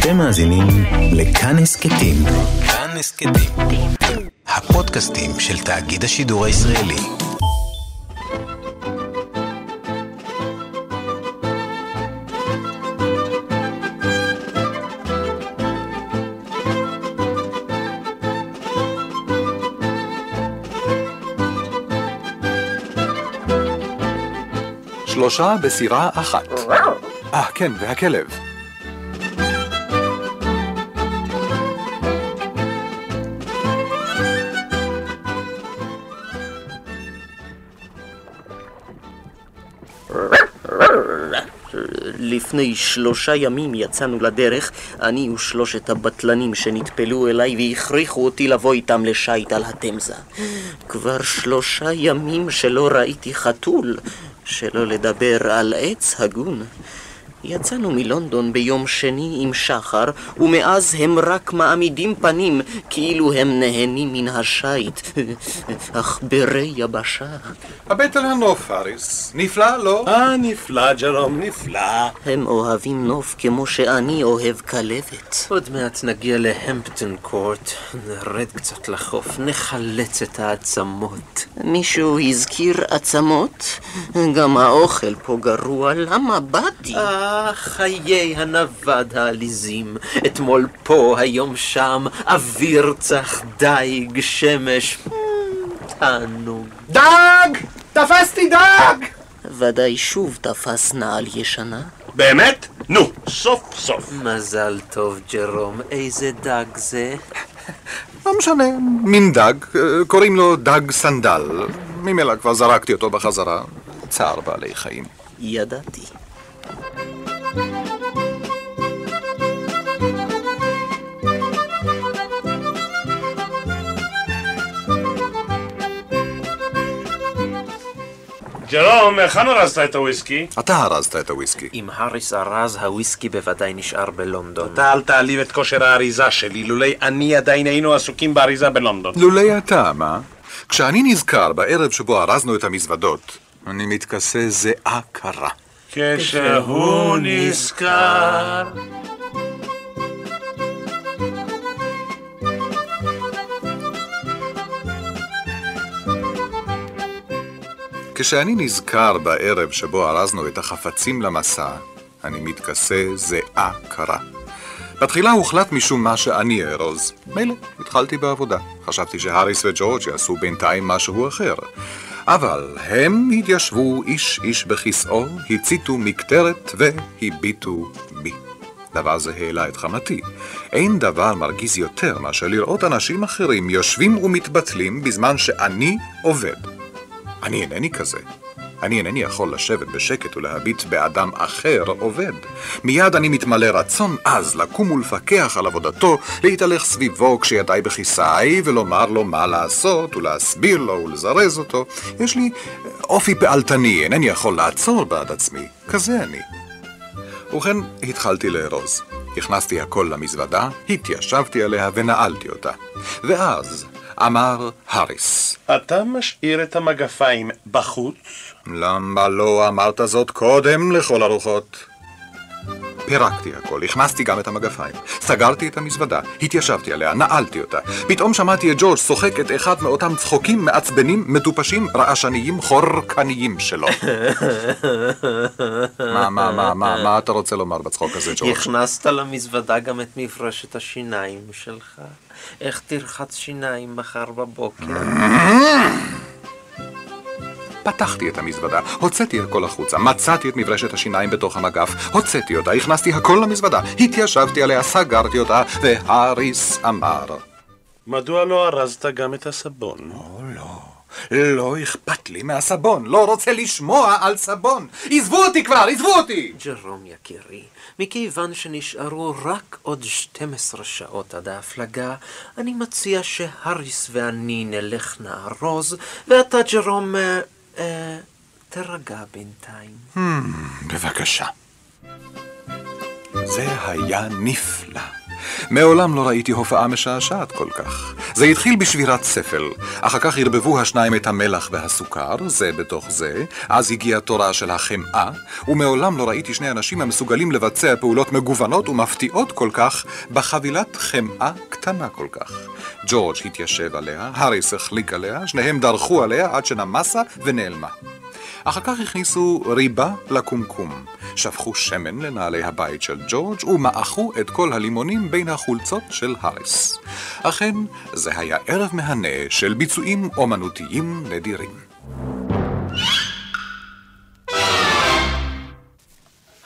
אתם מאזינים לכאן הסכתים. כאן הסכתים. הפודקאסטים של תאגיד השידור הישראלי. שלושה בסירה אחת. אה, כן, והכלב. לפני שלושה ימים יצאנו לדרך, אני ושלושת הבטלנים שנטפלו אליי והכריחו אותי לבוא איתם לשייט על התמזה. כבר שלושה ימים שלא ראיתי חתול, שלא לדבר על עץ הגון. יצאנו מלונדון ביום שני עם שחר, ומאז הם רק מעמידים פנים כאילו הם נהנים מן השיט, עכברי יבשה. הבט על הנוף, האריס. נפלא, לא? אה, נפלא, ג'רום, נפלא. הם אוהבים נוף כמו שאני אוהב כלבת. עוד מעט נגיע להמפטון קורט, נרד קצת לחוף, נחלץ את העצמות. מישהו הזכיר עצמות? גם האוכל פה גרוע, למה באתי? אה, חיי הנווד העליזים. אתמול פה, היום שם, אוויר צח, דיג, שמש. Hmm, תענוג. דג! תפסתי דג! ודאי שוב תפס נעל ישנה. באמת? נו, סוף סוף. מזל טוב, ג'רום. איזה דג זה? לא משנה, מין דג, אה, קוראים לו דג סנדל. ממילא כבר זרקתי אותו בחזרה. צער בעלי חיים. ידעתי. ג'רום, היכן ארזת את הוויסקי? אתה ארזת את הוויסקי. אם האריס ארז, הוויסקי בוודאי נשאר בלונדון. אתה אל תעליב את כושר האריזה שלי, לולי אני עדיין היינו עסוקים באריזה בלונדון. לולי אתה, מה? כשאני נזכר בערב שבו ארזנו את המזוודות, אני מתכסה זיעה קרה. כשהוא נזכר. כשאני נזכר בערב שבו ארזנו את החפצים למסע, אני מתכסה זיעה קרה. בתחילה הוחלט משום מה שאני אארוז. מילא, התחלתי בעבודה. חשבתי שהאריס וג'ורג' יעשו בינתיים משהו אחר. אבל הם התיישבו איש איש בכיסאו, הציתו מקטרת והביטו בי. דבר זה העלה את חמתי. אין דבר מרגיז יותר מאשר לראות אנשים אחרים יושבים ומתבטלים בזמן שאני עובד. אני אינני כזה. אני אינני יכול לשבת בשקט ולהביט באדם אחר עובד. מיד אני מתמלא רצון עז לקום ולפקח על עבודתו, להתהלך סביבו כשידיי בכיסאי, ולומר לו מה לעשות, ולהסביר לו ולזרז אותו. יש לי אופי פעלתני, אינני יכול לעצור בעד עצמי. כזה אני. ובכן, התחלתי לארוז. הכנסתי הכל למזוודה, התיישבתי עליה ונעלתי אותה. ואז אמר האריס, אתה משאיר את המגפיים בחוץ? למה לא אמרת זאת קודם לכל הרוחות? פירקתי הכל, הכנסתי גם את המגפיים, סגרתי את המזוודה, התיישבתי עליה, נעלתי אותה. פתאום שמעתי את ג'ורג' צוחק את אחד מאותם צחוקים מעצבנים, מטופשים, רעשניים, חורקניים שלו. מה, מה, מה, מה, מה אתה רוצה לומר בצחוק הזה, ג'ורג'? הכנסת למזוודה גם את מפרשת השיניים שלך. איך תרחץ שיניים מחר בבוקר? פתחתי את המזוודה, הוצאתי הכל החוצה, מצאתי את מברשת השיניים בתוך המגף, הוצאתי אותה, הכנסתי הכל למזוודה, התיישבתי עליה, סגרתי אותה, והאריס אמר, מדוע לא ארזת גם את הסבון? או לא, לא אכפת לי מהסבון, לא רוצה לשמוע על סבון. עזבו אותי כבר, עזבו אותי! ג'רום יקירי, מכיוון שנשארו רק עוד 12 שעות עד ההפלגה, אני מציע שהריס ואני נלך נארוז, ואתה, ג'רום, אה, תרגע בינתיים. בבקשה. זה היה נפלא. מעולם לא ראיתי הופעה משעשעת כל כך. זה התחיל בשבירת ספל, אחר כך ערבבו השניים את המלח והסוכר, זה בתוך זה, אז הגיע תורה של החמאה, ומעולם לא ראיתי שני אנשים המסוגלים לבצע פעולות מגוונות ומפתיעות כל כך בחבילת חמאה קטנה כל כך. ג'ורג' התיישב עליה, האריס החליק עליה, שניהם דרכו עליה עד שנמסה ונעלמה. אחר כך הכניסו ריבה לקומקום, שפכו שמן לנעלי הבית של ג'ורג' ומעכו את כל הלימונים בין החולצות של האריס. אכן, זה היה ערב מהנה של ביצועים אומנותיים נדירים.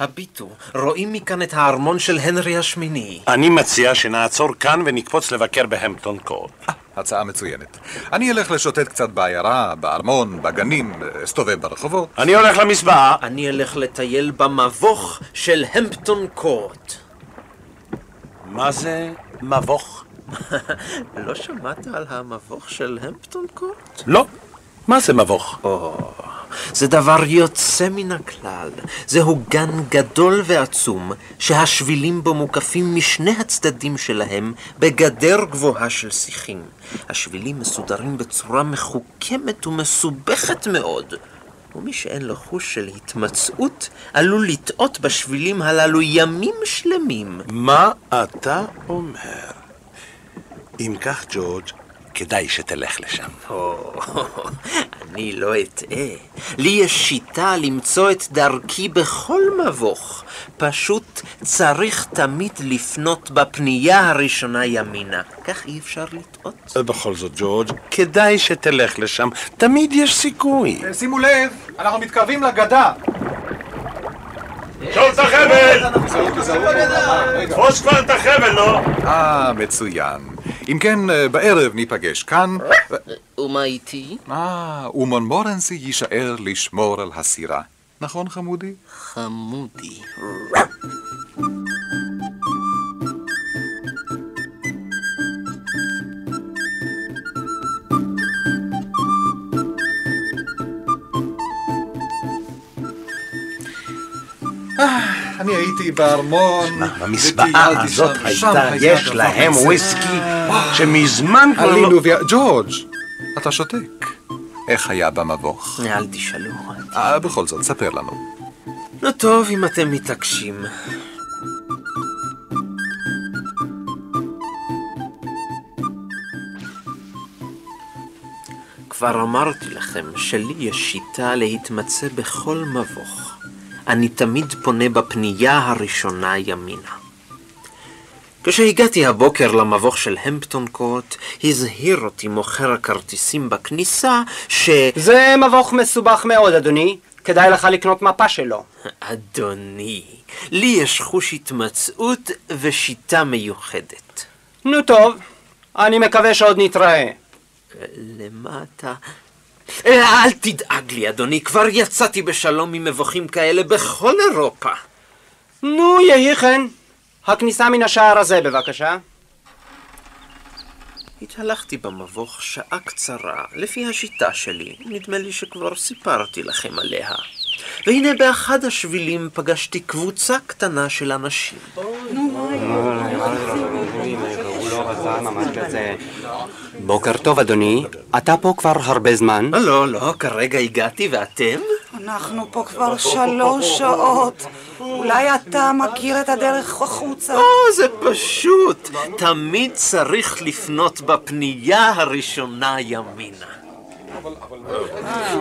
הביטו, רואים מכאן את הארמון של הנרי השמיני. אני מציע שנעצור כאן ונקפוץ לבקר בהמפטון קורט. הצעה מצוינת. אני אלך לשוטט קצת בעיירה, בארמון, בגנים, אסתובב ברחובות. אני הולך למסבעה. אני אלך לטייל במבוך של המפטון קורט. מה זה מבוך? לא שמעת על המבוך של המפטון קורט? לא. מה זה מבוך? או, זה דבר יוצא מן הכלל. זהו גן גדול ועצום, שהשבילים בו מוקפים משני הצדדים שלהם בגדר גבוהה של שיחים. השבילים מסודרים בצורה מחוכמת ומסובכת מאוד. ומי שאין לו חוש של התמצאות, עלול לטעות בשבילים הללו ימים שלמים. מה אתה אומר? אם כך, ג'ורג', כדאי שתלך לשם. או, אני לא אטעה. לי יש שיטה למצוא את דרכי בכל מבוך. פשוט צריך תמיד לפנות בפנייה הראשונה ימינה. כך אי אפשר לטעות. בכל זאת, ג'ורג', כדאי שתלך לשם. תמיד יש סיכוי. שימו לב, אנחנו מתקרבים לגדה. את החבל! תפוס כבר את החבל, לא? אה, מצוין. אם כן, אה, בערב ניפגש כאן. ומה איתי? אה, ומונמורנסי יישאר לשמור על הסירה. נכון, חמודי? חמודי. אני הייתי בארמון. במסבעה הזאת הייתה, יש להם. וויסקי שמזמן כבר לא... עלינו. ג'ורג', אתה שותק. איך היה במבוך? אל תשאלו. אה, בכל זאת, ספר לנו. נו טוב, אם אתם מתעקשים. כבר אמרתי לכם שלי יש שיטה להתמצא בכל מבוך. אני תמיד פונה בפנייה הראשונה ימינה. כשהגעתי הבוקר למבוך של המפטון קורט, הזהיר אותי מוכר הכרטיסים בכניסה ש... זה מבוך מסובך מאוד, אדוני. כדאי לך לקנות מפה שלו. אדוני, לי יש חוש התמצאות ושיטה מיוחדת. נו טוב, אני מקווה שעוד נתראה. אה, אל תדאג לי, אדוני, כבר יצאתי בשלום ממבוכים כאלה בכל אירופה. נו, יהי כן. הכניסה מן השער הזה, בבקשה. התהלכתי במבוך שעה קצרה, לפי השיטה שלי, נדמה לי שכבר סיפרתי לכם עליה. והנה באחד השבילים פגשתי קבוצה קטנה של אנשים. בוקר טוב, אדוני. אתה פה כבר הרבה זמן? לא, לא, כרגע הגעתי ואתם? אנחנו פה כבר שלוש שעות. אולי אתה מכיר את הדרך החוצה? או, זה פשוט. תמיד צריך לפנות בפנייה הראשונה ימינה.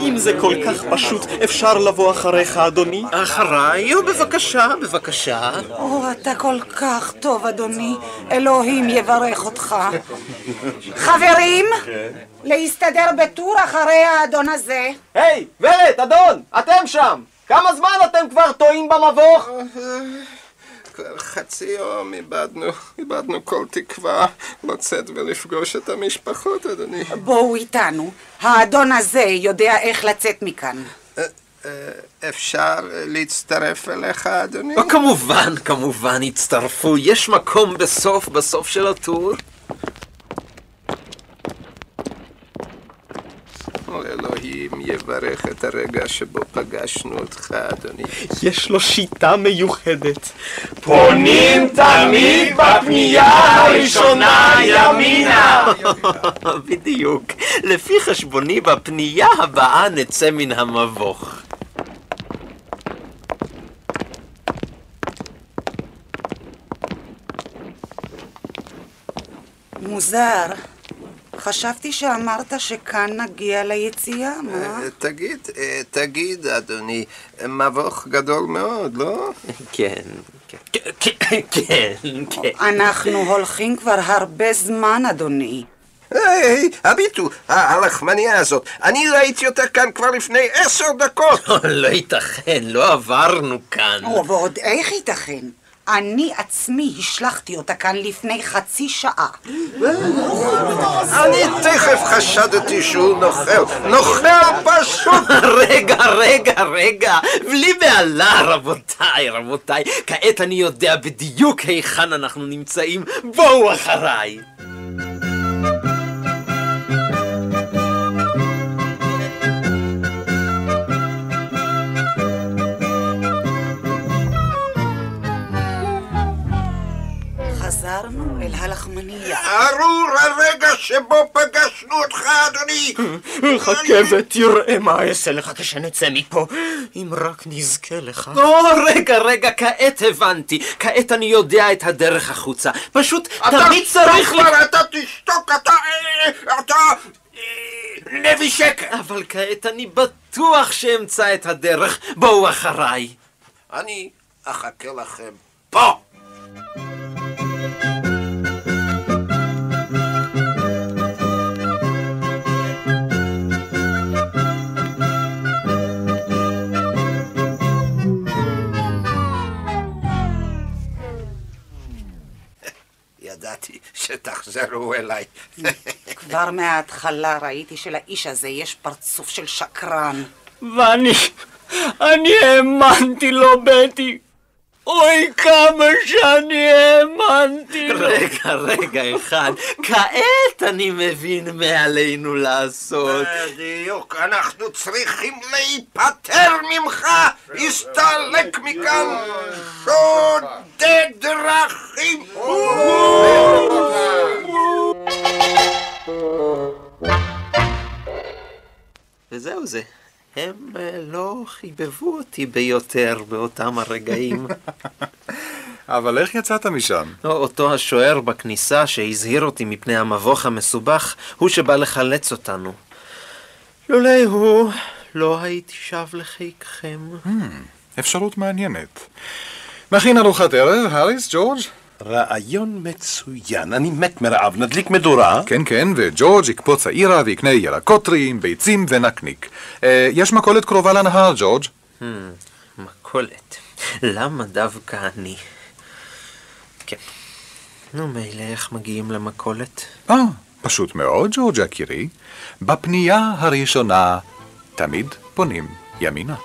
אם זה כל כך פשוט, אפשר לבוא אחריך, אדוני? אחריי, או בבקשה, בבקשה. או, אתה כל כך טוב, אדוני. אלוהים יברך אותך. חברים, להסתדר בטור אחרי האדון הזה. היי, ורד, אדון, אתם שם! כמה זמן אתם כבר טועים במבוך? חצי יום איבדנו, איבדנו כל תקווה לצאת ולפגוש את המשפחות, אדוני. בואו איתנו. האדון הזה יודע איך לצאת מכאן. אפשר להצטרף אליך, אדוני? או, כמובן, כמובן, הצטרפו. יש מקום בסוף, בסוף של הטור. אלוהים יברך את הרגע שבו פגשנו אותך, אדוני. יש לו שיטה מיוחדת. פונים תמיד בפנייה הראשונה ימינה! בדיוק. לפי חשבוני, בפנייה הבאה נצא מן המבוך. מוזר. חשבתי שאמרת שכאן נגיע ליציאה, מה? אה, תגיד, אה, תגיד, אדוני, מבוך גדול מאוד, לא? כן, כן, כן, כן, כן. אנחנו הולכים כבר הרבה זמן, אדוני. היי, הביטו, הלחמניה הזאת, אני ראיתי אותה כאן כבר לפני עשר דקות. לא ייתכן, לא עברנו כאן. ועוד איך ייתכן? אני עצמי השלכתי אותה כאן לפני חצי שעה. אני תכף חשדתי שהוא נוכל, נוכל פשוט! רגע, רגע, רגע, בלי בהלה, רבותיי, רבותיי. כעת אני יודע בדיוק היכן אנחנו נמצאים. בואו אחריי. חזרנו אל הלחמנייה. ארור הרגע שבו פגשנו אותך, אדוני! חכה ותראה מה אעשה לך כשנצא מפה. אם רק נזכה לך. או, רגע, רגע, כעת הבנתי. כעת אני יודע את הדרך החוצה. פשוט תמיד צריך... אתה כבר, אתה תשתוק, אתה... אה, אתה... אה, נבי שקר! אבל כעת אני בטוח שאמצא את הדרך. בואו אחריי. אני אחכה לכם פה! ידעתי שתחזרו אליי. כבר מההתחלה ראיתי שלאיש הזה יש פרצוף של שקרן. ואני... אני האמנתי לו, בטי. אוי, כמה שאני האמנתי לו. רגע, רגע, אחד. כעת אני מבין מה עלינו לעשות. בדיוק, אנחנו צריכים להיפטר ממך! הסתלק מכאן שודד דרכים! וזהו זה. הם אה, לא חיבבו אותי ביותר באותם הרגעים. אבל איך יצאת משם? לא, אותו השוער בכניסה שהזהיר אותי מפני המבוך המסובך, הוא שבא לחלץ אותנו. לולא הוא, לא הייתי שב לחיקכם. אפשרות מעניינת. נכין ארוחת ערב, האריס, ג'ורג'? רעיון מצוין, אני מת מרעב, נדליק מדורה. כן, כן, וג'ורג' יקפוץ העירה ויקנה ירקות טריים, ביצים ונקניק. אה, יש מכולת קרובה לנהר, ג'ורג'? מכולת. למה דווקא אני? כן. נו, מילא, איך מגיעים למכולת? אה, פשוט מאוד, ג'ורג' יקירי. בפנייה הראשונה תמיד פונים ימינה.